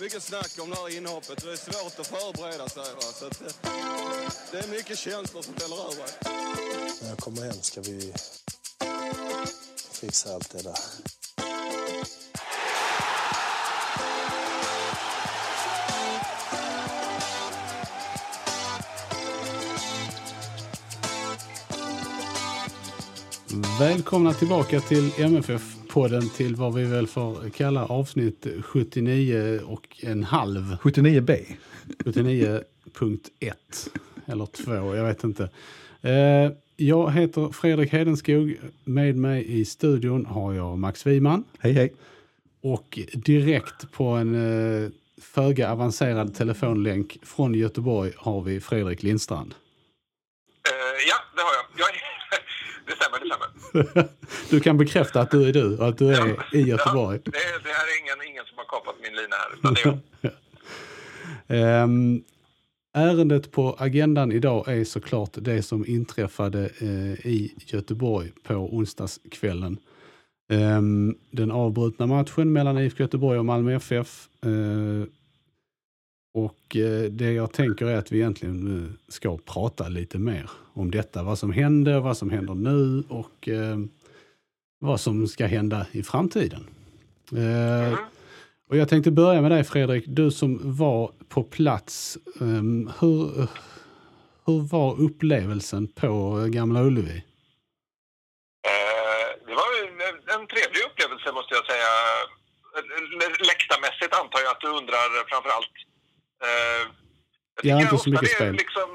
mycket, snack om det här inhoppet. Det är svårt att förbereda sig. Va? Så att, eh, det är mycket känslor som väller över. När jag kommer hem ska vi fixa allt det där. Välkomna tillbaka till MFF-podden till vad vi väl får kalla avsnitt 79 och en halv. 79B. 79.1 eller 2, jag vet inte. Eh, Jag heter Fredrik Hedenskog. Med mig i studion har jag Max Wiman. Hej hej. Och direkt på en eh, föga avancerad telefonlänk från Göteborg har vi Fredrik Lindstrand. Eh, ja, det har jag. jag är, det stämmer, det stämmer. Du kan bekräfta att du är du och att du är i Göteborg. Ja, det, det här är ingen, ingen som har kapat min lina här, utan det är. Ehm, ärendet på agendan idag är såklart det som inträffade eh, i Göteborg på onsdagskvällen. Ehm, den avbrutna matchen mellan IFK Göteborg och Malmö FF och eh, det jag tänker är att vi egentligen nu ska prata lite mer om detta. Vad som hände, vad som händer nu och eh, vad som ska hända i framtiden. Och jag tänkte börja med dig Fredrik, du som var på plats. Ehm, hur, hur var upplevelsen på Gamla Ullevi? Det var en, en trevlig upplevelse måste jag säga. Läktarmässigt antar jag att du undrar framför allt. Jag Ja, tycker inte så mycket spel. Liksom,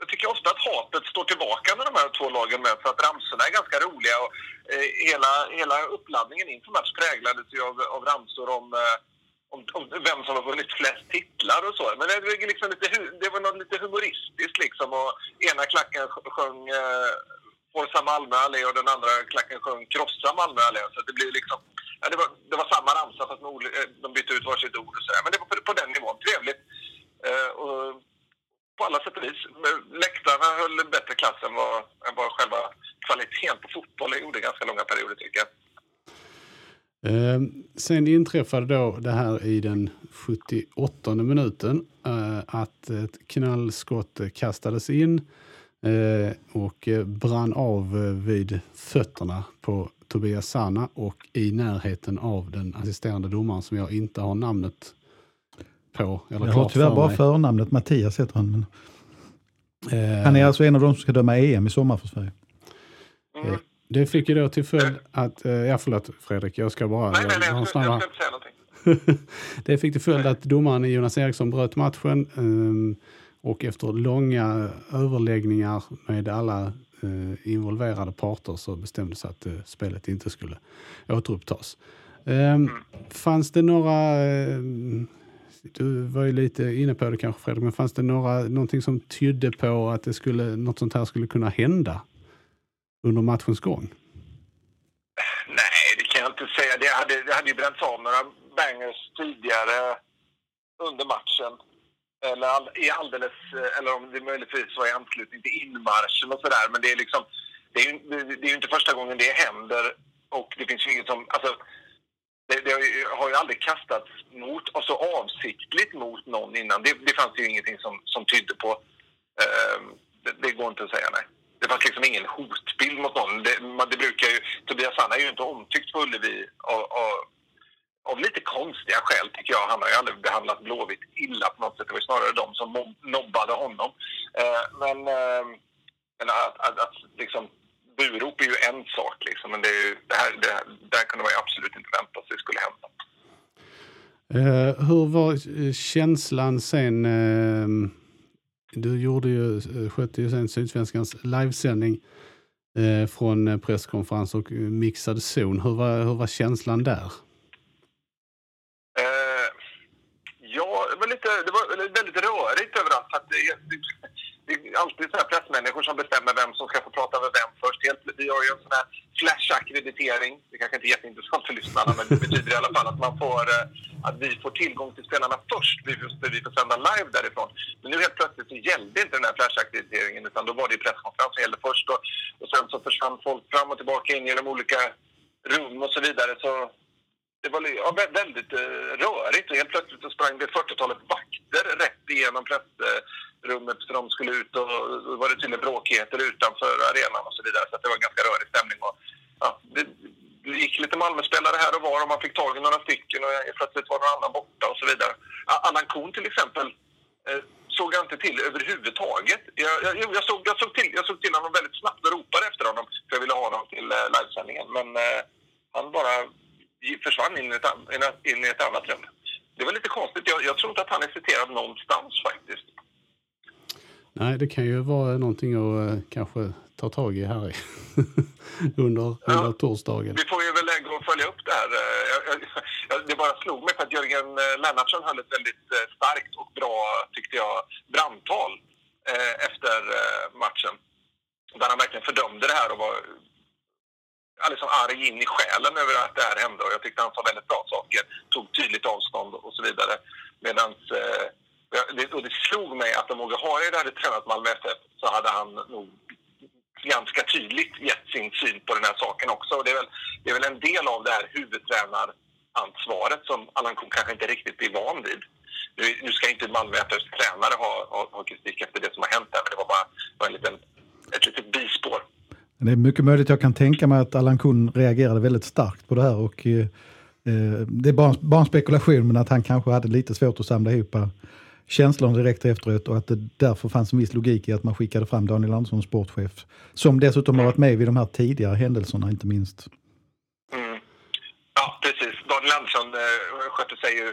jag tycker ofta att hatet står tillbaka när de här två lagen möts. Att ramsorna är ganska roliga och eh, hela, hela uppladdningen inför match präglades ju av, av ramsor om, eh, om, om vem som har vunnit flest titlar och så. Men det, var liksom lite, det var något lite humoristiskt liksom och ena klacken sj- sjöng eh, Forza Malmö allé och den andra klacken sjöng Krossa Malmö allé. Så det blir liksom, ja, det, var, det var samma ramsa fast med eh, de bytte ut varsitt ord och så. Men det var på, på den nivån. Trevligt. Eh, och på alla sätt och vis. Läktarna höll bättre klass än vad, än vad själva kvaliteten på fotbollen gjorde ganska långa perioder tycker jag. Eh, sen inträffade då det här i den 78 minuten eh, att ett knallskott kastades in eh, och eh, brann av eh, vid fötterna på Tobias Sana och i närheten av den assisterande domaren som jag inte har namnet på. Eller Jag har tyvärr för bara mig. förnamnet Mattias heter han. Men Eh, han är alltså en av de som ska döma EM i sommar för Sverige. Mm. Eh, Det fick ju då till följd att, eh, ja förlåt Fredrik, jag ska bara... Nej, nej, nej, jag ska- jag ska inte säga någonting. det fick till följd att domaren Jonas Eriksson bröt matchen ehm, och efter långa överläggningar med alla eh, involverade parter så bestämdes att eh, spelet inte skulle återupptas. Ehm, Fanns det några, ehm, du var ju lite inne på det kanske Fredrik, men fanns det några, någonting som tydde på att det skulle, något sånt här skulle kunna hända under matchens gång? Nej, det kan jag inte säga. Det hade, det hade ju bränts av några bangers tidigare under matchen. Eller all, i alldeles, eller om det möjligtvis var i anslutning till inmarschen och sådär. Men det är liksom, det är ju det, det är ju inte första gången det händer. Och det finns ju inget som, alltså, det, det har, ju, har ju aldrig kastats mot, och så avsiktligt mot någon innan. Det, det fanns ju ingenting som, som tydde på. Eh, det, det går inte att säga nej. Det fanns liksom ingen hotbild mot någon. Det, man, det brukar ju, Tobias Sanna är ju inte omtyckt på Ullevi av, av, av lite konstiga skäl tycker jag. Han har ju aldrig behandlat Blåvitt illa på något sätt. Det var ju snarare de som mob, nobbade honom. Eh, men eh, att, att, att liksom, burop är ju en sak liksom. Men det, ju, det här, det, här kunde man ju absolut inte vänta sig skulle hända. Eh, hur var eh, känslan sen? Eh, du gjorde ju, eh, skötte ju sen Sydsvenskans livesändning eh, från eh, presskonferens och mixad zon. Hur var, hur var känslan där? Ja, det var, lite, det var väldigt rörigt överallt. Att det, alltid så här pressmänniskor som bestämmer vem som ska få prata med vem först. Helt, vi har ju en sån här flash-ackreditering. Det kanske inte är jätteintressant för lyssnarna, men det betyder i alla fall att man får, eh, att vi får tillgång till spelarna först. Vi får, vi får sända live därifrån. Men nu helt plötsligt så gällde inte den här flash-ackrediteringen, utan då var det presskonferens som gällde först. Och, och sen så försvann folk fram och tillbaka in genom olika rum och så vidare. Så det var ja, väldigt eh, rörigt och helt plötsligt så sprang det 40-talet vakter rätt igenom press rummet för de skulle ut och då var det tydligen bråkigheter utanför arenan och så vidare så det var en ganska rörig stämning. Och, ja, det, det gick lite Malmöspelare här och var och man fick tag i några stycken och plötsligt var någon annan borta och så vidare. Allan Kuhn till exempel eh, såg jag inte till överhuvudtaget. Jag, jag, jag, såg, jag, såg till, jag såg till honom väldigt snabbt och ropade efter honom för jag ville ha honom till eh, livesändningen. Men eh, han bara försvann in i, ett, in i ett annat rum. Det var lite konstigt. Jag, jag tror inte att han är citerad någonstans faktiskt. Nej, det kan ju vara någonting att uh, kanske ta tag i här under, ja. under torsdagen. Vi får ju väl lägga och följa upp det här. Eh, jag, jag, det bara slog mig för att Jörgen eh, Lennartsson höll ett väldigt starkt och bra, tyckte jag, brandtal eh, efter eh, matchen. Där han verkligen fördömde det här och var liksom arg in i själen över att det här hände och jag tyckte han sa väldigt bra saker, tog tydligt avstånd och så vidare. Medan eh, och det slog mig att om Åge Hareide hade tränat Malmö FF så hade han nog ganska tydligt gett sin syn på den här saken också. Och det är väl, det är väl en del av det här huvudtränaransvaret som Allan Kuhn kanske inte riktigt blir van vid. Nu, nu ska inte Malmö FFs tränare ha, ha, ha kritik efter det som har hänt där, men det var bara, var en liten, ett litet bispår. Det är mycket möjligt jag kan tänka mig att Allan Kuhn reagerade väldigt starkt på det här. Och, eh, eh det är bara, bara en spekulation, men att han kanske hade lite svårt att samla ihop känslan direkt efteråt och att det därför fanns en viss logik i att man skickade fram Daniel Andersson, sportchef, som dessutom har varit med vid de här tidigare händelserna, inte minst. Mm. Ja, precis. Daniel Andersson eh, skötte sig ju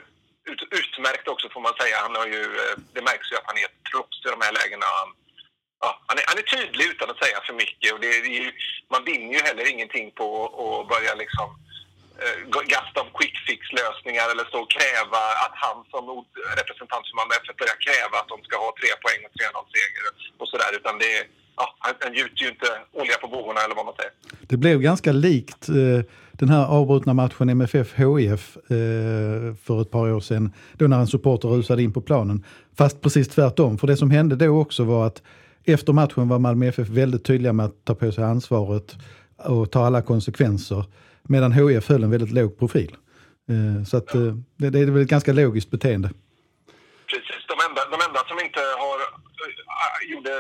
ut, utmärkt också får man säga. Han har ju, eh, det märks ju att han är proffs i de här lägena. Han, ja, han, är, han är tydlig utan att säga för mycket och det är ju, man vinner ju heller ingenting på att börja liksom eh, Eh, gasta om quick fix-lösningar eller stå och kräva att han som representant för Malmö FF börjar kräva att de ska ha tre poäng och 3-0-seger och sådär. Utan det är, ja, han, han gjuter ju inte olja på vågorna eller vad man säger. Det blev ganska likt eh, den här avbrutna matchen MFF-HIF eh, för ett par år sedan, då när en supporter rusade in på planen. Fast precis tvärtom, för det som hände då också var att efter matchen var Malmö FF väldigt tydliga med att ta på sig ansvaret och ta alla konsekvenser. Medan HIF höll en väldigt låg profil. Eh, så att, eh, det, det är väl ett ganska logiskt beteende. Precis. De enda, de enda som inte har, eh, gjorde,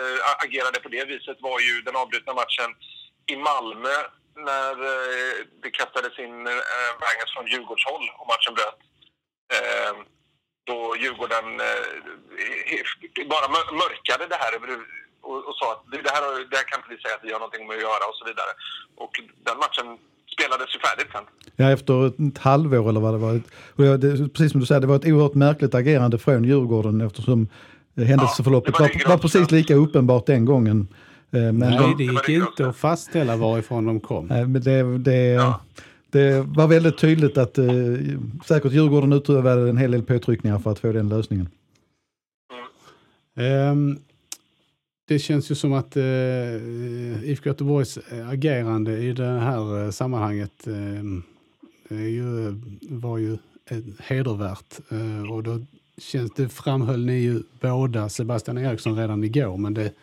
agerade på det viset var ju den avbrutna matchen i Malmö när det kastades in Wangers bangers från Djurgårdshåll och matchen bröt. Då Djurgården bara mörkade det här och, och sa att det här, det här kan inte vi säga att vi har någonting med att göra och så vidare. Och den matchen spelades ju färdigt sen. Ja, efter ett halvår eller vad det var. Och det, precis som du säger, det var ett oerhört märkligt agerande från Djurgården eftersom händelseförloppet ja, var, var, var, precis lika uppenbart den gången. Eh, men Nej, de, det gick det inte att fastställa varifrån de kom. Nej, men det, det, ja. det var väldigt tydligt att eh, säkert Djurgården utövade en hel del påtryckningar för att få den lösningen. Mm. Um, det känns ju som att eh, IFK Göteborgs eh, agerande i det här eh, sammanhanget eh, ju, var ju hedervärt. Eh, och då känns, det framhöll ni ju båda Sebastian Eriksson redan igår, men det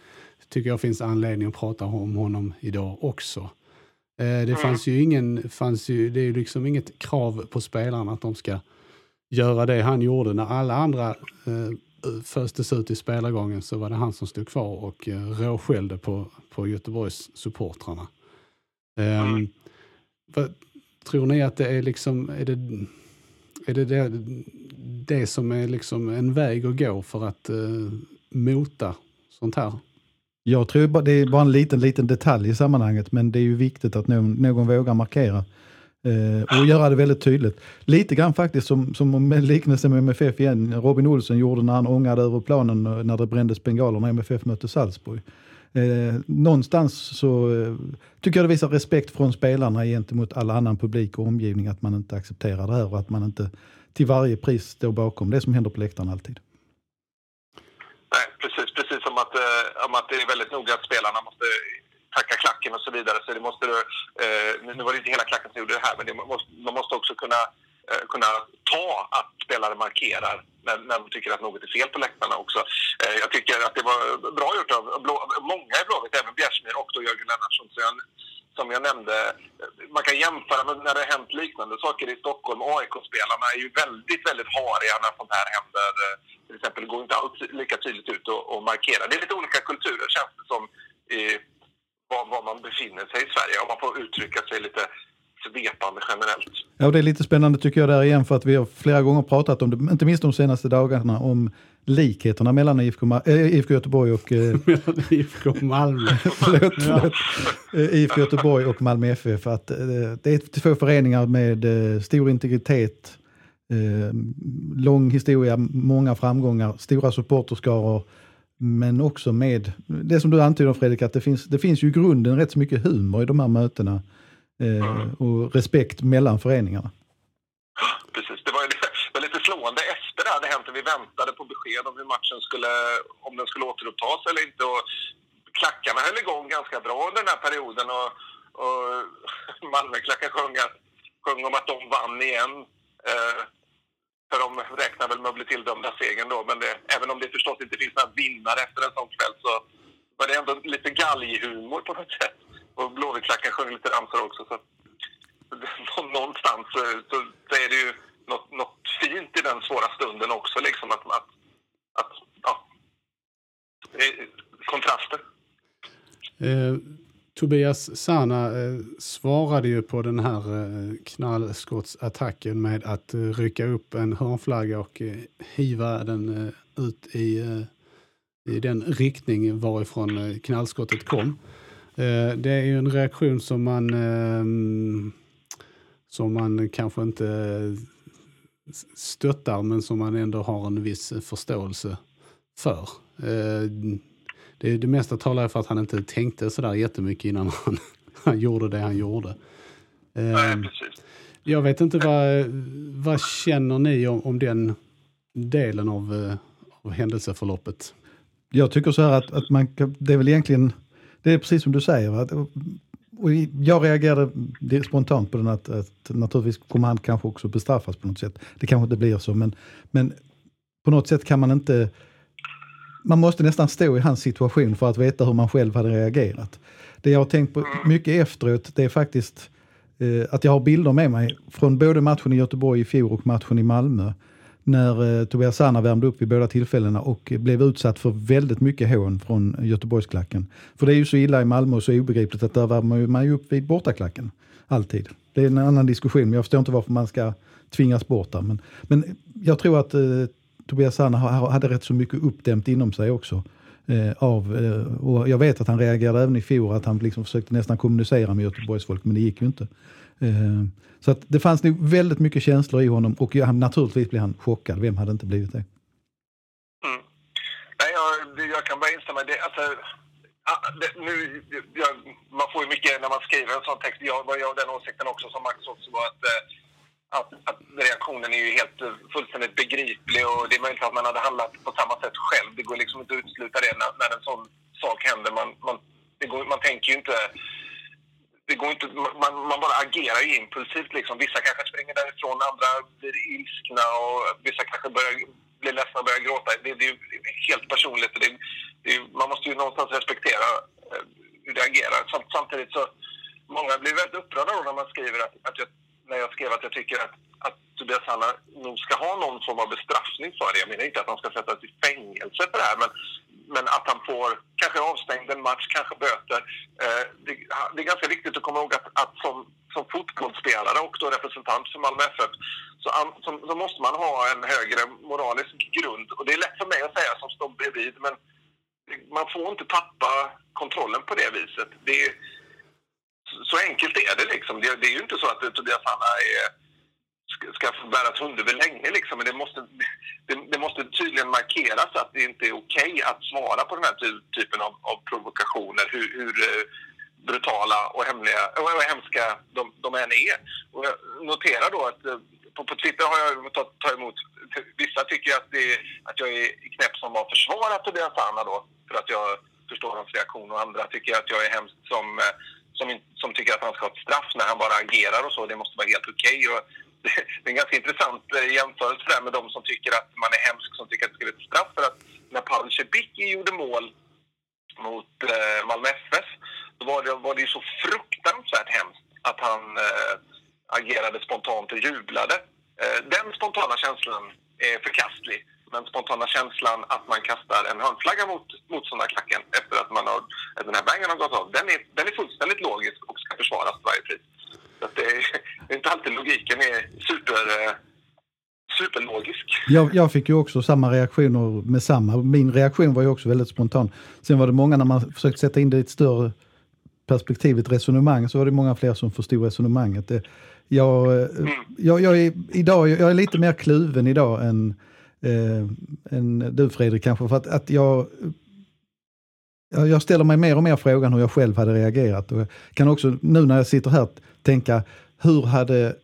tycker jag finns anledning att prata om honom idag också. Eh, det mm. fanns ju ingen, fanns ju, det är ju liksom inget krav på spelarna att de ska göra det han gjorde när alla andra eh, föstes ut i spelargången så var det han som stod kvar och eh, råskällde på, på Göteborgs supportrarna. Um, mm. vad, tror ni att det är liksom, är det, är det, det det som är liksom en väg att gå för att uh, mota sånt här? Jag tror det är bara en liten, liten detalj i sammanhanget, men det är ju viktigt att någon, någon vågar markera. Eh, och göra det väldigt tydligt. Lite grann faktiskt som, som med liknelse med MFF igen, Robin Olsen gjorde när han ångade över planen eh, när det brändes bengaler när MFF mötte Salzburg. Eh, någonstans så eh, tycker jag det visar respekt från spelarna gentemot all annan publik och omgivning att man inte accepterar det här och att man inte till varje pris står bakom det som händer på läktaren alltid. Nej, precis, precis som att, eh, om att det är väldigt noga att spelarna måste tacka klacken och så vidare. Så det måste, eh, nu var det inte hela klacken som gjorde det här, men det måste, man måste också kunna, eh, kunna ta att spelare markerar när, när de tycker att något är fel på läktarna också. Eh, jag tycker att det var bra gjort av blå, många i Blåvitt, även Bjärsmyr och då Jörgen Lennartsson. Så jag, som jag nämnde, eh, man kan jämföra med när det har hänt liknande saker i Stockholm. AIK-spelarna är ju väldigt, väldigt hariga när sånt här händer. Till exempel går inte alls lika tydligt ut och, och markerar. Det är lite olika kulturer känns det som i var, var man befinner sig i Sverige. Om man får uttrycka sig lite svepande generellt. Ja, det är lite spännande tycker jag där igen för att vi har flera gånger pratat om det, inte minst de senaste dagarna, om likheterna mellan IFK, äh, IFK Göteborg och... Äh, IFK Malmö. förlåt, förlåt. Äh, IFK Göteborg och Malmö FF. Att, äh, det är två föreningar med äh, stor integritet, äh, lång historia, många framgångar, stora supporterskaror. Men också med det som du antyder Fredrik, att det finns, det finns ju i grunden rätt så mycket humor i de här mötena. Eh, och respekt mellan föreningarna. Precis, det var, det var lite slående efter det hade hänt vi väntade på besked om hur matchen skulle, om den skulle återupptas eller inte. Och klackarna höll igång ganska bra under den här perioden och, och Malmöklacken sjöng, sjöng om att de vann igen. Eh, för de räknar väl med att bli tilldömda segern då, men det, även om det förstås inte finns några vinnare efter en sån kväll så var det ändå lite galghumor på något sätt. Och Blåvittklacken sjöng lite ramsor också. Så, någonstans så, så, så, är det ju något, något fint i den svåra stunden också, liksom att, att, att ja, eh, kontraster. Eh, Tobias Sana eh, svarade ju på den här eh, knallskottsattacken med att eh, rycka upp en hörnflagga och eh, hiva den eh, ut i, eh, i den riktning varifrån eh, knallskottet kom. Eh, det är ju en reaktion som man, ehm, som man kanske inte eh, stöttar men som man ändå har en viss förståelse för det, det mesta talar för att han inte tänkte sådär jättemycket innan han, han gjorde det han gjorde. Nej, ehm, precis. Jag vet inte vad, vad känner ni om, om den delen av, eh, av händelseförloppet? Jag tycker så här att, att man, det är väl egentligen, det är precis som du säger. Att, och jag reagerade spontant på den att, att naturligtvis kommer han kanske också bestraffas på något sätt. Det kanske inte blir så, men, men på något sätt kan man inte man måste nästan stå i hans situation för att veta hur man själv hade reagerat. Det jag har tänkt på mycket efteråt, det är faktiskt eh, att jag har bilder med mig från både matchen i Göteborg i fjol och matchen i Malmö. När eh, Tobias Sanna värmde upp vid båda tillfällena och blev utsatt för väldigt mycket hån från Göteborgsklacken. För det är ju så illa i Malmö och så obegripligt att där värmer man ju upp vid bortaklacken. Alltid. Det är en annan diskussion, men jag förstår inte varför man ska tvingas bort där. Men, men jag tror att eh, Tobias Sanna hade rätt så mycket uppdämt inom sig också. Eh, av, eh, och jag vet att han reagerade även i fjol, att han liksom försökte nästan kommunicera med Göteborgsfolk, men det gick ju inte. Eh, så att det fanns nog väldigt mycket känslor i honom och han, naturligtvis blev han chockad. Vem hade inte blivit det? Mm. Nej, jag, jag kan bara instämma i det. Alltså, det, nu, jag, man får ju mycket när man skriver en sån text. Jag var ju av den åsikten också som Max också var att eh, att, att reaktionen är ju helt eh, fullständigt begriplig och det är möjligt att man hade handlat på samma sätt själv. Det går liksom inte att utesluta det när, när en sån sak händer. Man, man, det går, man tänker ju inte... Det går inte man, man bara agerar ju impulsivt. Liksom. Vissa kanske springer därifrån, andra blir ilskna och vissa kanske börjar blir ledsna och börjar gråta. Det, det är helt personligt. Det, det, man måste ju någonstans respektera eh, hur det agerar. Samtidigt så många blir väldigt upprörda då när man skriver att, att jag när jag skrev att jag tycker att, att Tobias Hanna nog ska ha någon form av bestraffning för det. Jag menar inte att han ska sättas i fängelse för det här, men, men att han får kanske avstängd en match, kanske böter. Eh, det, det, är ganska viktigt att komma ihåg att, att som, som fotbollsspelare och då representant för Malmö FF så, så, så, måste man ha en högre moralisk grund. Och det är lätt för mig att säga som står bredvid, men man får inte tappa kontrollen på det viset. Det är, så enkelt är det liksom. Det, det är ju inte så att Tobias Hanna är, ska, ska få bära hundhuvud länge liksom. Men det måste, det, det, måste tydligen markeras att det inte är okej okay att svara på den här typen av, av provokationer. Hur, hur eh, brutala och, hemliga, och hemska de, de än är. Och jag noterar då att eh, på, på Twitter har jag tagit ta emot, vissa tycker att, det, att jag är knäpp som har försvarat Tobias Hanna då för att jag förstår hans reaktion och andra tycker att jag är hemskt som, eh, som, som tycker att han ska ha ett straff när han bara agerar och så. Det måste vara helt okej. Okay. Det är en ganska intressant eh, jämförelse där med de som tycker att man är hemsk som tycker att det ska vara ett straff. För att när Pavel Cebicki gjorde mål mot eh, Malmö FF då var det, var det ju så fruktansvärt hemskt att han eh, agerade spontant och jublade. Eh, den spontana känslan är förkastlig. Den spontana känslan att man kastar en hörnflagga mot motståndarklacken efter att, man har, att den här bangen har gått av, den är, den är fullständigt logisk och ska försvaras till varje pris. Så det, är, det, är, inte alltid logiken är super, eh, superlogisk. Jag, jag fick ju också samma reaktioner med samma. Min reaktion var ju också väldigt spontan. Sen var det många när man försökte sätta in det i ett större perspektiv, ett resonemang, så var det många fler som förstod resonemanget. Det, jag, mm. jag, jag, är, idag, jag är lite mer kluven idag än, eh, än du Fredrik kanske, för att, att jag jag ställer mig mer och mer frågan hur jag själv hade reagerat. Och jag kan också nu när jag sitter här tänka, hur hade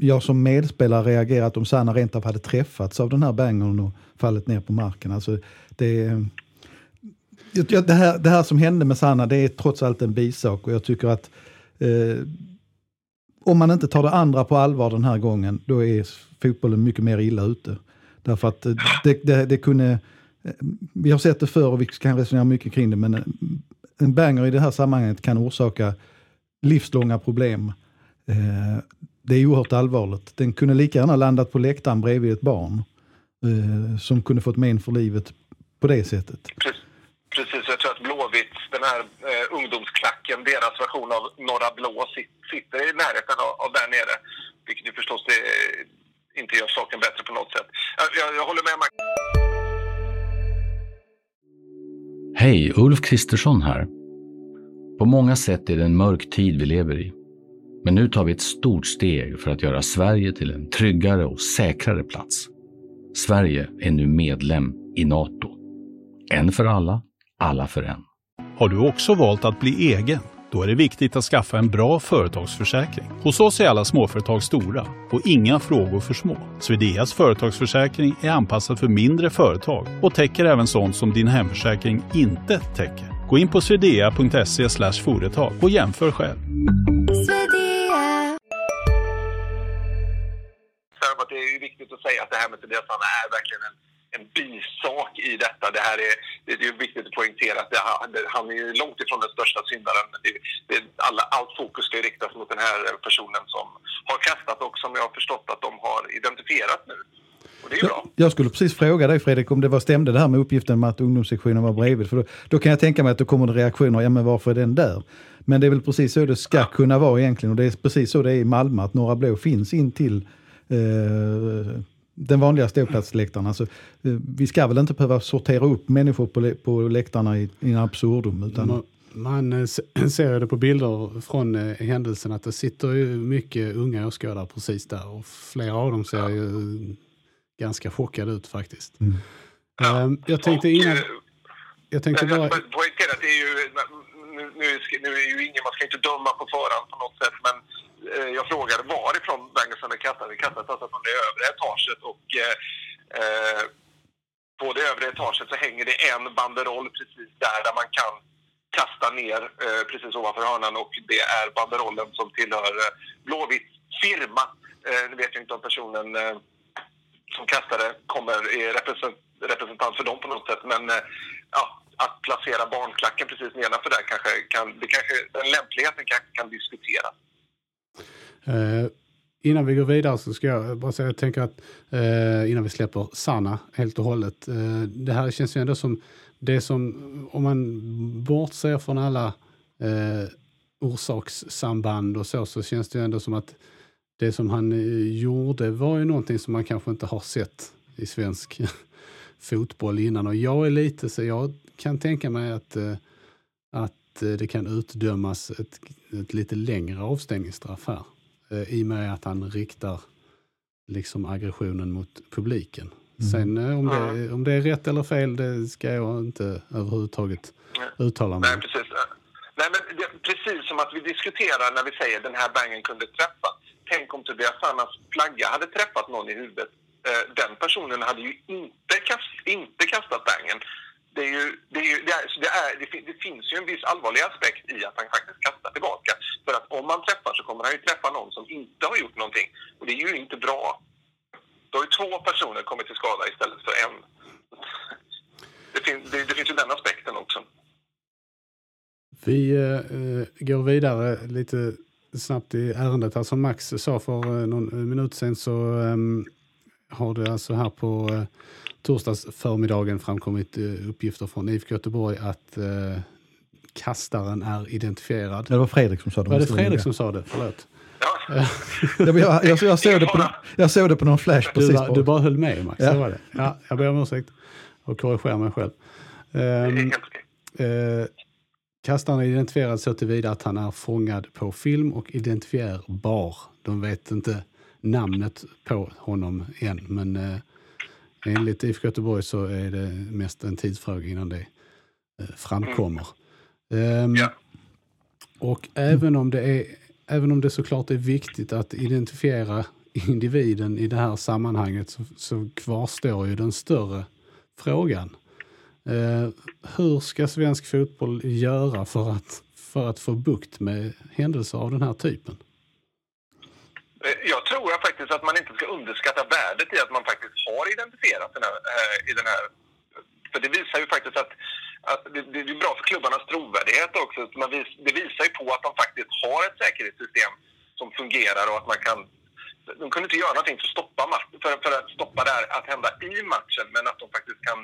jag som medspelare reagerat om Sanna rent av hade träffats av den här bangern och fallit ner på marken? Alltså, det, det, här, det här som hände med Sanna, det är trots allt en bisak och jag tycker att eh, om man inte tar det andra på allvar den här gången, då är fotbollen mycket mer illa ute. Därför att eh, det, det, det kunde... Eh, vi har sett det förr och vi kan resonera mycket kring det, men eh, en banger i det här sammanhanget kan orsaka livslånga problem. Det är oerhört allvarligt. Den kunde lika gärna landat på läktaren bredvid ett barn som kunde fått men för livet på det sättet. Precis, jag tror att Blåvitt, den här eh, ungdomsklacken, deras version av Norra Blå sitter i närheten av, av där nere. Vilket ju förstås är inte gör saken bättre på något sätt. Jag, jag, jag håller med Max. Hej, Ulf Kristersson här. På många sätt är det en mörk tid vi lever i. Men nu tar vi ett stort steg för att göra Sverige till en tryggare och säkrare plats. Sverige är nu medlem i Nato. En för alla, alla för en. Har du också valt att bli egen? Då är det viktigt att skaffa en bra företagsförsäkring. Hos oss är alla småföretag stora och inga frågor för små. Swedeas företagsförsäkring är anpassad för mindre företag och täcker även sånt som din hemförsäkring inte täcker. Gå in på swedea.se företag och jämför själv. Det är viktigt att säga att det här med Tobias är verkligen en en bisak i detta. Det här är, det är viktigt att poängtera att det, han är långt ifrån den största syndaren. Det, det, alla, allt fokus ska riktas mot den här personen som har kastat och som jag har förstått att de har identifierat nu. Jag, jag, skulle precis fråga dig Fredrik om det var stämde det här med uppgiften med att ungdomssektionen var bredvid. För då, då, kan jag tänka mig att det kommer reaktioner, ja men varför är den där? Men det är väl precis så det ska ja. kunna vara egentligen och det är precis så det är i Malmö, att Norra Blå finns in till eh, den vanliga ståplatsläktaren. Alltså, eh, vi ska väl inte behöva sortera upp människor på, på läktarna i, i en absurdum. Utan... Man, man eh, ser det på bilder från eh, händelsen att det sitter ju mycket unga åskådare precis där och flera av dem ser ju ganska chockade ut faktiskt. Mm. Ja. Um, jag tänkte innan... Jag tänkte bara... Poängtera att det är ju... Nu, nu, nu är ju ingen, man ska inte döma på förhand på något sätt, men Eh, jag frågade varifrån Bengtsson är kastad. Det kastas alltså från det övre etaget och eh, på det övre etaget så hänger det en banderoll precis där, där man kan kasta ner eh, precis ovanför hörnan och det är banderollen som tillhör eh, Blåvitt firma. Eh, nu vet jag inte om personen eh, som kastade kommer är represent, representant för dem på något sätt men eh, ja, att placera barnklacken precis nedanför där kanske kan, det kanske, den lämpligheten kanske kan diskuteras. Eh, innan vi går vidare så ska jag bara säga, jag tänker att eh, innan vi släpper Sanna helt och hållet. Eh, det här känns ju ändå som det som, om man bortser från alla eh, orsakssamband och så, så känns det ju ändå som att det som han eh, gjorde var ju någonting som man kanske inte har sett i svensk fotboll innan. Och jag är lite så jag kan tänka mig att, eh, att det kan utdömas ett, ett lite längre avstängningsstraff här. Eh, I och med att han riktar liksom aggressionen mot publiken. Mm. Sen eh, om, det, om det är rätt eller fel, det ska jag inte överhuvudtaget uttala mig Nej, precis. Nej, men det, precis som att vi diskuterar när vi säger den här bangen kunde träffa. Tänk om Tobias Sannas flagga hade träffat någon i huvudet. Eh, den personen hade ju inte, kast, inte kastat bangen det, är ju, det, är ju, det, är, det, är, det, finns ju en viss allvarlig aspekt i att han faktiskt kastar tillbaka. För att om man träffar så kommer han ju träffa någon som inte har gjort någonting. Och det är ju inte bra. Då har ju två personer kommit till skada istället för en. Det, fin, det, det finns ju den aspekten också. Vi eh, går vidare lite snabbt i ärendet. Alltså Max sa för eh, någon minut sedan så eh, har det alltså här på eh, torsdags förmiddagen framkommit eh, uppgifter från IFK Göteborg att eh, kastaren är identifierad. Det var Fredrik som sa det. Var det Fredrik som sa det? Förlåt. Ja, Jag, jag, jag, jag, såg det på, jag såg det på någon flash Du, precis. bara- du bara höll med Max, Ja. så var det. Ja, jag ber om ursäkt och korrigerar mig själv. det okej. Eh, kastaren är identifierad så tillvida att han är fångad på film och identifierbar. De vet inte namnet på honom än, men eh, enligt IFK Göteborg så är det mest en tidsfråga innan det eh, framkommer. Ehm, Ja. Och även om, det är, även om det såklart är viktigt att identifiera individen i det här sammanhanget så, så kvarstår ju den större frågan. Eh, hur ska svensk fotboll göra för att, för att få bukt med händelser av den här typen? Eh, jag tror faktiskt att man inte ska underskatta värdet i att man faktiskt har identifierat den här, eh, i den här... För det visar ju faktiskt att, att det, det är bra för klubbarnas trovärdighet också. Man vis, det visar ju på att de faktiskt har ett säkerhetssystem som fungerar och att man kan... De kunde inte göra någonting för att stoppa, för, för att, stoppa det här att hända i matchen, men att de faktiskt kan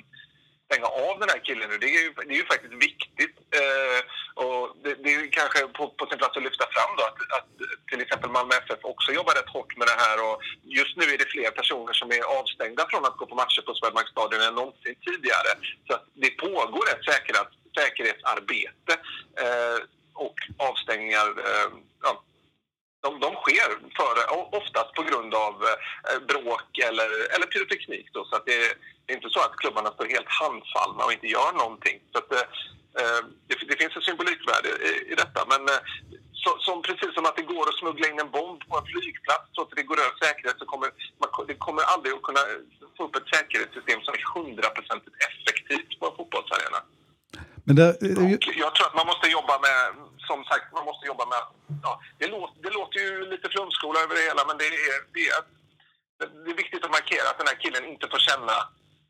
stänga av den här killen nu. Det är ju, det är ju faktiskt viktigt. Eh, och det, det är ju kanske på, på sin plats att lyfta fram då att, att exempel Malmö FF också jobbar rätt hårt med det här. Och just nu är det fler personer som är avstängda från att gå på matcher på Swedbank Stadion än någonsin tidigare. Så att det pågår ett säkerhet, säkerhetsarbete eh, och avstängningar. Eh, ja, de, de sker för, oftast på grund av eh, bråk eller, eller pyroteknik. Då, så att det, det är inte så att klubbarna står helt handfallna och inte gör någonting. Så att, eh, eh det, det finns ett symbolikvärde i, i detta. Men eh, så, som, precis som att det går att smuggla in en bomb på en flygplats så att det går över säkerhet så kommer man, det kommer aldrig att kunna få upp ett säkerhetssystem som är hundraprocentigt effektivt på en fotbollsarena. Men det, Och jag tror att man måste jobba med, som sagt, man måste jobba med, ja, det, låter, det låter ju lite flumskola över det hela men det är, det, är, det är viktigt att markera att den här killen inte får känna,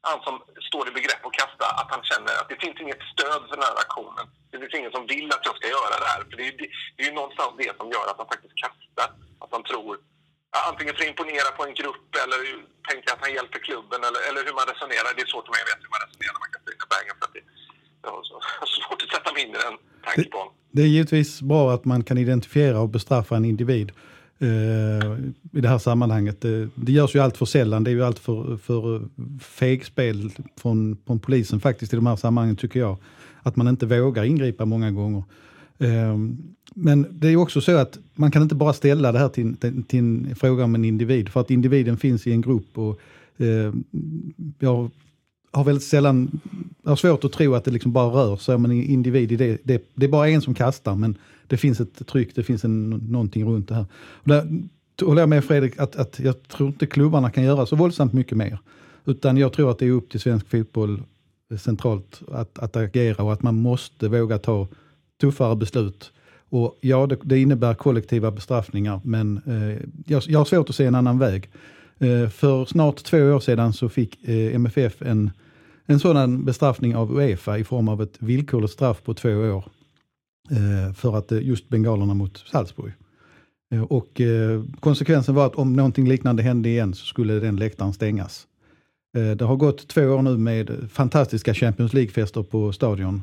han som står i begrepp att kasta, att han känner att det finns inget stöd för den här aktionen. Det finns ingen som vill att jag ska göra det här. För det är, det, det är ju någonstans det som gör att han faktiskt kastar. Att han tror, antingen för att imponera på en grupp eller tänka att han hjälper klubben eller, eller hur man resonerar. Det är svårt för mig att veta hur man resonerar när man kastar in en banger för att det, jag har svårt att sätta mig in i den tankebån. det är givetvis bra att man kan identifiera och bestraffa en individ eh, i det här sammanhanget. Det, det görs ju allt för sällan. Det är ju allt för, för fegspel från, från polisen faktiskt i de här sammanhangen tycker jag. Att man inte vågar ingripa många gånger. Ehm, men det är också så att man kan inte bara ställa det här till, till, till en fråga om en individ. För att individen finns i en grupp. och ehm, jag har väldigt sällan, jag har svårt att tro att det liksom bara rör sig om en individ i det. det. Det är bara en som kastar men det finns ett tryck, det finns en, någonting runt det här. Och där håller jag med Fredrik att, att jag tror inte klubbarna kan göra så våldsamt mycket mer. Utan jag tror att det är upp till svensk fotboll centralt att, att agera och att man måste våga ta tuffare beslut. Och ja, det, det innebär kollektiva bestraffningar men eh, jag, jag har svårt att se en annan väg. Eh, för snart två år sedan så fick eh, MFF en, en sådan bestraffning av Uefa i form av ett villkorligt straff på två år. Eh, för att eh, just bengalerna mot Salzburg. Eh, och eh, konsekvensen var att om någonting liknande hände igen så skulle den läktaren stängas. Eh, det har gått två år nu med fantastiska Champions League-fester på stadion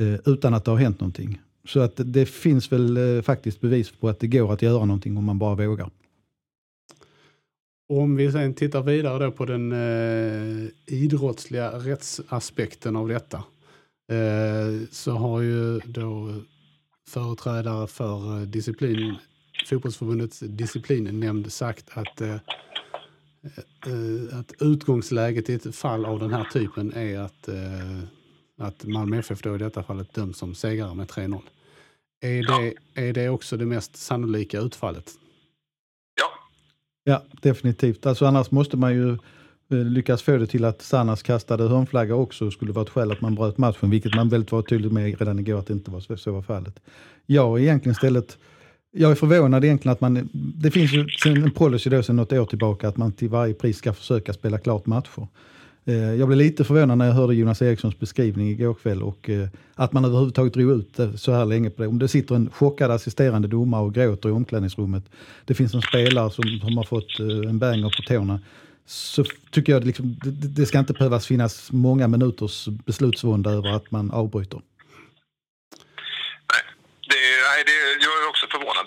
eh, utan att det har hänt någonting. Så att det finns väl eh, faktiskt bevis på att det går att göra någonting om man bara vågar. Om vi sen tittar vidare då på den eh, idrottsliga rättsaspekten av detta eh, så har ju då företrädare för disciplin, fotbollsförbundets disciplinnämnd sagt att, eh, att utgångsläget i ett fall av den här typen är att, eh, att Malmö FF då i detta fallet döms som segrare med 3-0. Är det, är det också det mest sannolika utfallet? Ja, Ja, definitivt. Alltså annars måste man ju eh, lyckas få det till att Sannas kastade hörnflagga också skulle vara ett skäl att man bröt matchen, vilket man väldigt var tydlig med redan igår att det inte var så, så var fallet. Jag är egentligen istället jag är förvånad egentligen att man, det finns ju en policy då sedan något år tillbaka att man till varje pris ska försöka spela klart matcher. Eh, jag blev lite förvånad när jag hörde Jonas Erikssons beskrivning igår kväll och eh, att man överhuvudtaget drog ut det så här länge på det. Om det sitter en chockad assisterande domare och gråter i omklädningsrummet, det finns en spelare som, som har fått eh, en banger på tårna, så tycker jag liksom, det, det ska inte behövas finnas många minuters beslutsvånda över att man avbryter. Nej, det, nej det, jag är också förvånad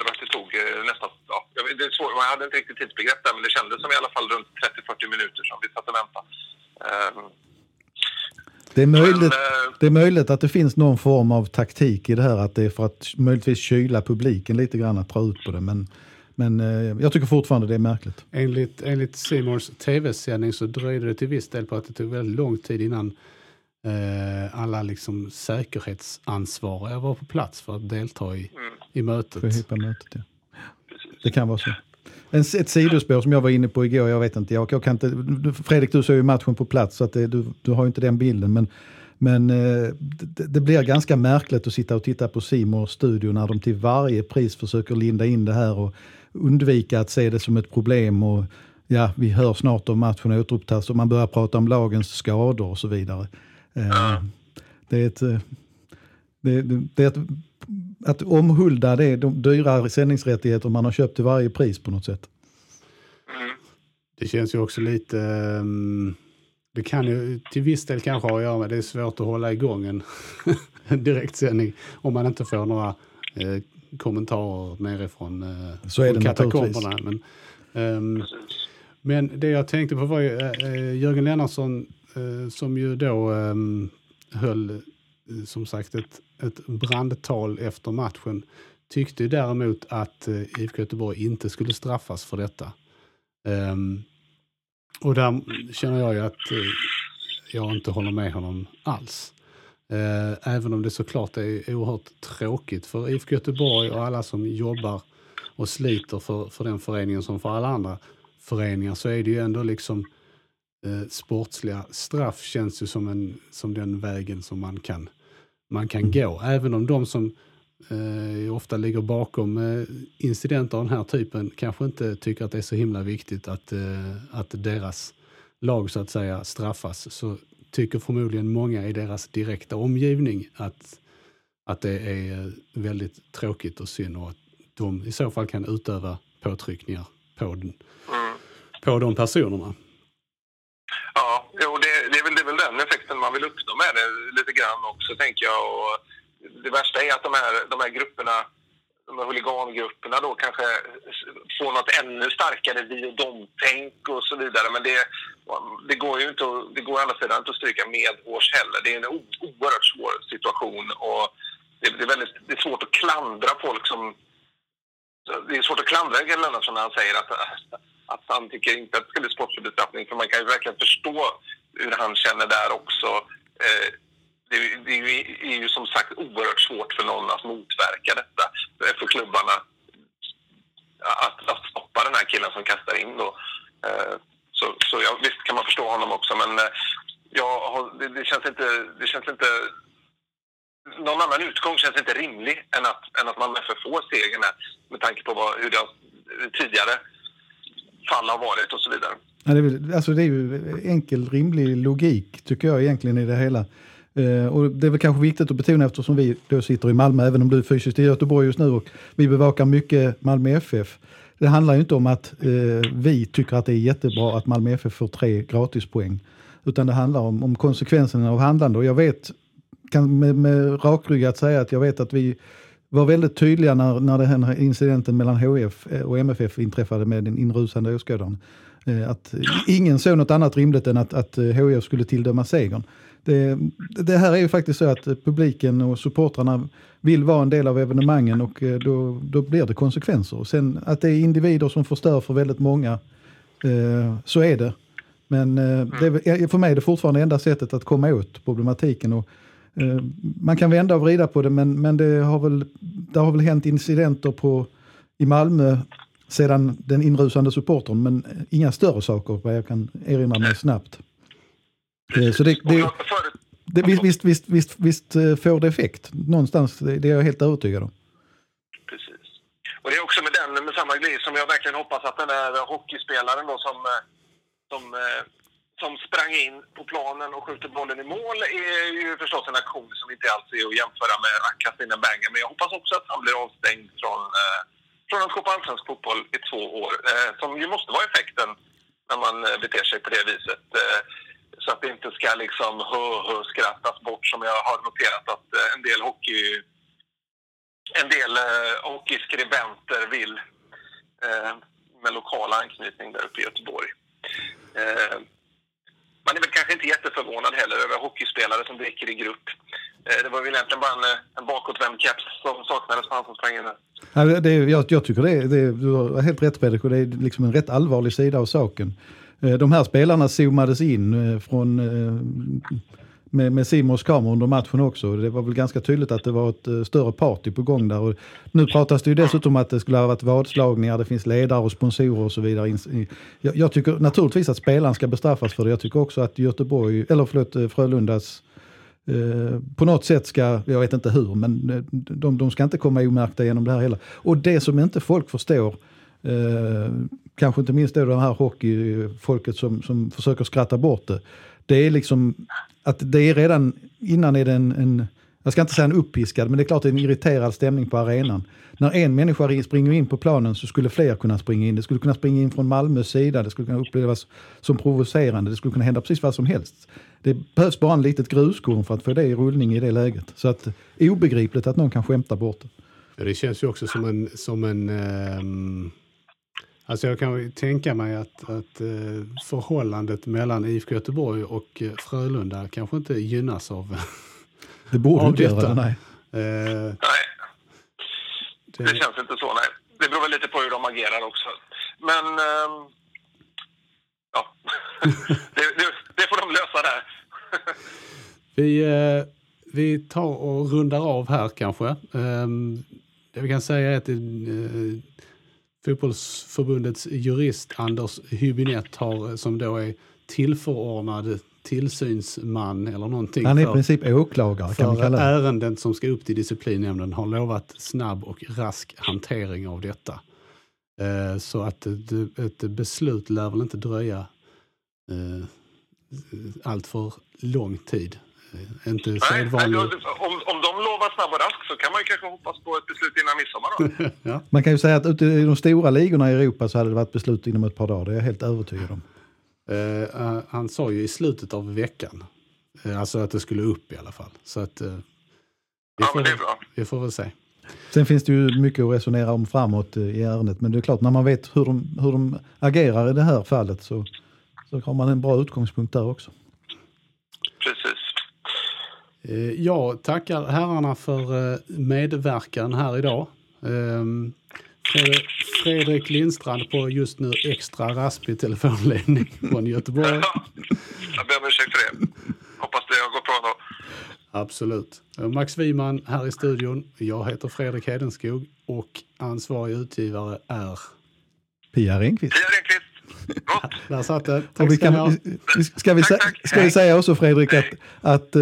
tog nästan... Ja, det är svårt, man hade inte riktigt tidsbegrepp där, men det kändes som i alla fall runt 30-40 minuter som vi satt och väntade. Ehm, det är, möjligt, men, eh, det är möjligt att det finns någon form av taktik i det här, att det är för att möjligtvis kyla publiken lite grann, att dra ut på det. Men, men eh, jag tycker fortfarande det är märkligt. Enligt, enligt Simons tv-sändning så dröjde det till viss del på att det tog väldigt lång tid innan eh, alla liksom säkerhetsansvariga var på plats för att delta i, mm. i mötet. För mötet ja. Det kan vara så. En, ett sidospår som jag var inne på igår, jag vet inte, jag, jag kan inte Fredrik du såg ju matchen på plats så att det, du, du har inte den bilden. Men, men eh, det, det, blir ganska märkligt att sitta och titta på Simors studio när de till varje pris försöker linda in det här och undvika att se det som ett problem. Och, ja, vi hör snart om matchen återupptas och man börjar prata om lagens skador och så vidare. Eh, det är ett... Eh, det, det, är ett att omhulda det, de dyra sändningsrättigheter man har köpt till varje pris på något sätt. Det känns ju också lite... Um, det kan ju till viss del kanske ha att göra med det är svårt att hålla igång en, en direktsändning om man inte får några eh, kommentarer nerifrån eh, Så är det katakomberna. Men, um, men det jag tänkte på var ju eh, Jörgen Lennartsson eh, som ju då um, höll Eh, som sagt ett ett brandtal efter matchen tyckte däremot att eh, IFK Göteborg inte skulle straffas för detta. Um, och där känner jag ju att eh, jag inte håller med honom alls. Uh, även om det såklart är oerhört tråkigt för IFK Göteborg och alla som jobbar och sliter för, för den föreningen som för alla andra föreningar så är det ju ändå liksom Eh, sportsliga straff känns ju som, en, som den vägen som man kan man kan gå. Även om de som eh, ofta ligger bakom eh, incidenter av den här typen kanske inte tycker att det är så himla viktigt att, eh, att deras lag så att säga straffas så tycker förmodligen många i deras direkta omgivning att, att det är eh, väldigt tråkigt och synd och att de i så fall kan utöva påtryckningar på, den, mm. på de personerna. Ja, jo, det, det, är väl, det är väl den effekten man vill uppnå med det lite grann också, tänker jag. Och det värsta är att de här, de här grupperna, de här huligangrupperna då kanske får något ännu starkare vi och dom-tänk och så vidare. Men det, det går ju inte att, det går å andra sidan inte att stryka medhårs heller. Det är en oerhört svår situation och det, det, är väldigt, det är svårt att klandra folk som... Det är svårt att klandra Gerd Lennartsson när han säger att att han tycker inte att det ska bli sportslig bestraffning. För man kan ju verkligen förstå hur han känner där också. Eh, det, det är ju som sagt oerhört svårt för någon att motverka detta. Eh, för klubbarna att, att stoppa den här killen som kastar in då. Eh, så, så ja, visst kan man förstå honom också men eh, ja, det, det, känns inte, det känns inte någon annan utgång känns inte rimlig än att, än att man FF får segern här med tanke på vad, hur det har tidigare fall har varit och så vidare. Ja, det, är, alltså det är ju enkel, rimlig logik tycker jag egentligen i det hela. Eh, och det är väl kanske viktigt att betona eftersom vi då sitter i Malmö, även om du är fysiskt i Göteborg just nu och vi bevakar mycket Malmö FF. Det handlar ju inte om att eh, vi tycker att det är jättebra att Malmö FF får tre gratispoäng. Utan det handlar om, om konsekvenserna av handlande. Och jag vet, kan med, med rakryggat säga att jag vet att vi var väldigt tydliga när, när den här incidenten mellan HF eh, och MFF inträffade med den inrusande åskådaren. Eh, att ingen såg något annat rimligt än att, att eh, HIF skulle tilldöma segern. Det, det, här är ju faktiskt så att eh, publiken och supportrarna vill vara en del av evenemangen och då, då blir det konsekvenser. Sen att det är individer som förstör för väldigt många, eh, så är det. Men det för mig är det fortfarande enda sättet att komma åt problematiken. Och Eh, man kan vända och vrida på det men, men det, har väl, det har väl hänt incidenter på, i Malmö sedan den inrusande supportern, men inga större saker vad jag kan erinra mig snabbt. Eh, Så det, det, det, visst, visst, visst, visst, visst eh, får det effekt någonstans, det, är jag helt övertygad om. Precis. Och det är också med den, med samma grej som jag verkligen hoppas att den där hockeyspelaren då som, eh, som, som sprang in på planen och skjuter bollen i mål är ju förstås en aktion som inte alls är att jämföra med en banger. Men jag hoppas också att han blir avstängd från, från att gå på allsvensk fotboll i två år. Eh, som ju måste vara effekten när man eh, beter sig på det viset. Eh, så att det inte ska liksom hö, hö, skrattas bort som jag har noterat att eh, en del hockey en del eh, hockeyskribenter vill eh, med lokal anknytning där uppe i Göteborg. Eh, man är väl kanske inte jätteförvånad heller över hockeyspelare som dricker i grupp. Eh, det var väl egentligen bara en, eh, en bakåtvänd keps som saknades på han som sprang in där. Ja, det, jag, jag tycker det, det, du har helt rätt Fredrik och det är liksom en rätt allvarlig sida av saken. Eh, de här spelarna zoomades in från, med, med Simons kamera under matchen också. Det var väl ganska tydligt att det var ett större party på gång där. Och nu pratas det ju dessutom att det skulle ha varit vadslagningar, det finns ledare och sponsorer och så vidare. Jag, jag tycker naturligtvis att spelaren ska bestraffas för det. Jag tycker också att Göteborg, eller förlåt, Frölundas eh, Eh, på något sätt ska, jag vet inte hur, men eh, de, de ska inte komma omärkta genom det här heller. Och det som inte folk förstår, eh, kanske inte minst då här hockeyfolket som, som försöker skratta bort det, det är liksom att det är redan innan är det en, en jag ska inte säga en uppiskad, men det är klart det är en irriterad stämning på arenan. När en människa springer in på planen så skulle fler kunna springa in. Det skulle kunna springa in från Malmös sida, det skulle kunna upplevas som provocerande, det skulle kunna hända precis vad som helst. Det behövs bara en litet gruskorn för att få det i rullning i det läget. Så att eh, obegripligt att någon kan skämta bort det. Ja, det känns ju också som en... Som en ehm, alltså jag kan tänka mig att, att eh, förhållandet mellan IFK Göteborg och eh, Frölunda kanske inte gynnas av... Det borde Av inte göra nej. eh, Nej, det, det känns inte så. Nej. Det beror väl lite på hur de agerar också. Men... ehm, ja, det, det, det får de lösa där. Vi, eh, vi tar och rundar av här kanske. Ehm, det vi kan säga är att eh, fotbollsförbundets jurist Anders Hübinette har, som då är tillförordnad tillsynsman eller någonting Han är i princip åklagare kan man kalla det. ärenden som ska upp till disciplinnämnden har lovat snabb och rask hantering av detta. Eh, så att ett, ett beslut lär väl inte dröja eh, allt för lång tid. Eh, inte Nej, nej, sedvanlig... om, om de lovar snabb och rask så kan man ju kanske hoppas på ett beslut innan midsommar då. ja. Man kan ju säga att ute i de stora ligorna i Europa så hade det varit beslut inom ett par dagar. Det är jag helt övertygad om. Eh, eh, han sa ju i slutet av veckan, eh, alltså att det skulle upp i alla fall. Så att eh, vi, Ja, får, men det är väl- bra. vi får väl se. Sen finns det ju mycket att resonera om framåt i ärendet. Men det är klart, när man vet hur de, hur de agerar i det här fallet så, så har man en bra utgångspunkt där också. Precis. Jag tackar herrarna för medverkan här idag. Fred- Fredrik Lindstrand på just nu extra raspig telefonledning från Göteborg. Jag ber om ursäkt för det. Hoppas det har gått bra då. Absolut. Max Wiman här i studion. Jag heter Fredrik Hedenskog och ansvarig utgivare är... Pia Renqvist. Pia Renqvist. Gott. Där satt det. Och Tack vi ska ni ha. kan, vi- ska, vi, Tack, tack. ska vi säga också Fredrik att, att eh,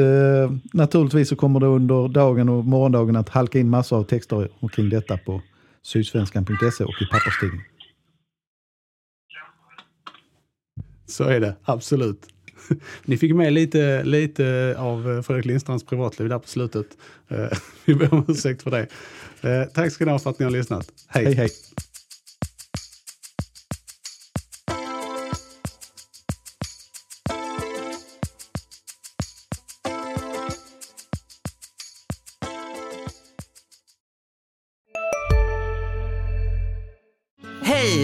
naturligtvis så kommer det under dagen och morgondagen att halka in massor av texter omkring detta på sydsvenskan.se och i papperstidningen. Så är det, absolut. Ni fick med lite, lite av Fredrik Lindstrands privatliv där på slutet. Eh, Vi ber om ursäkt för det. Eh, Tack ska ni ha för att ni har lyssnat. Hej! Hej hej!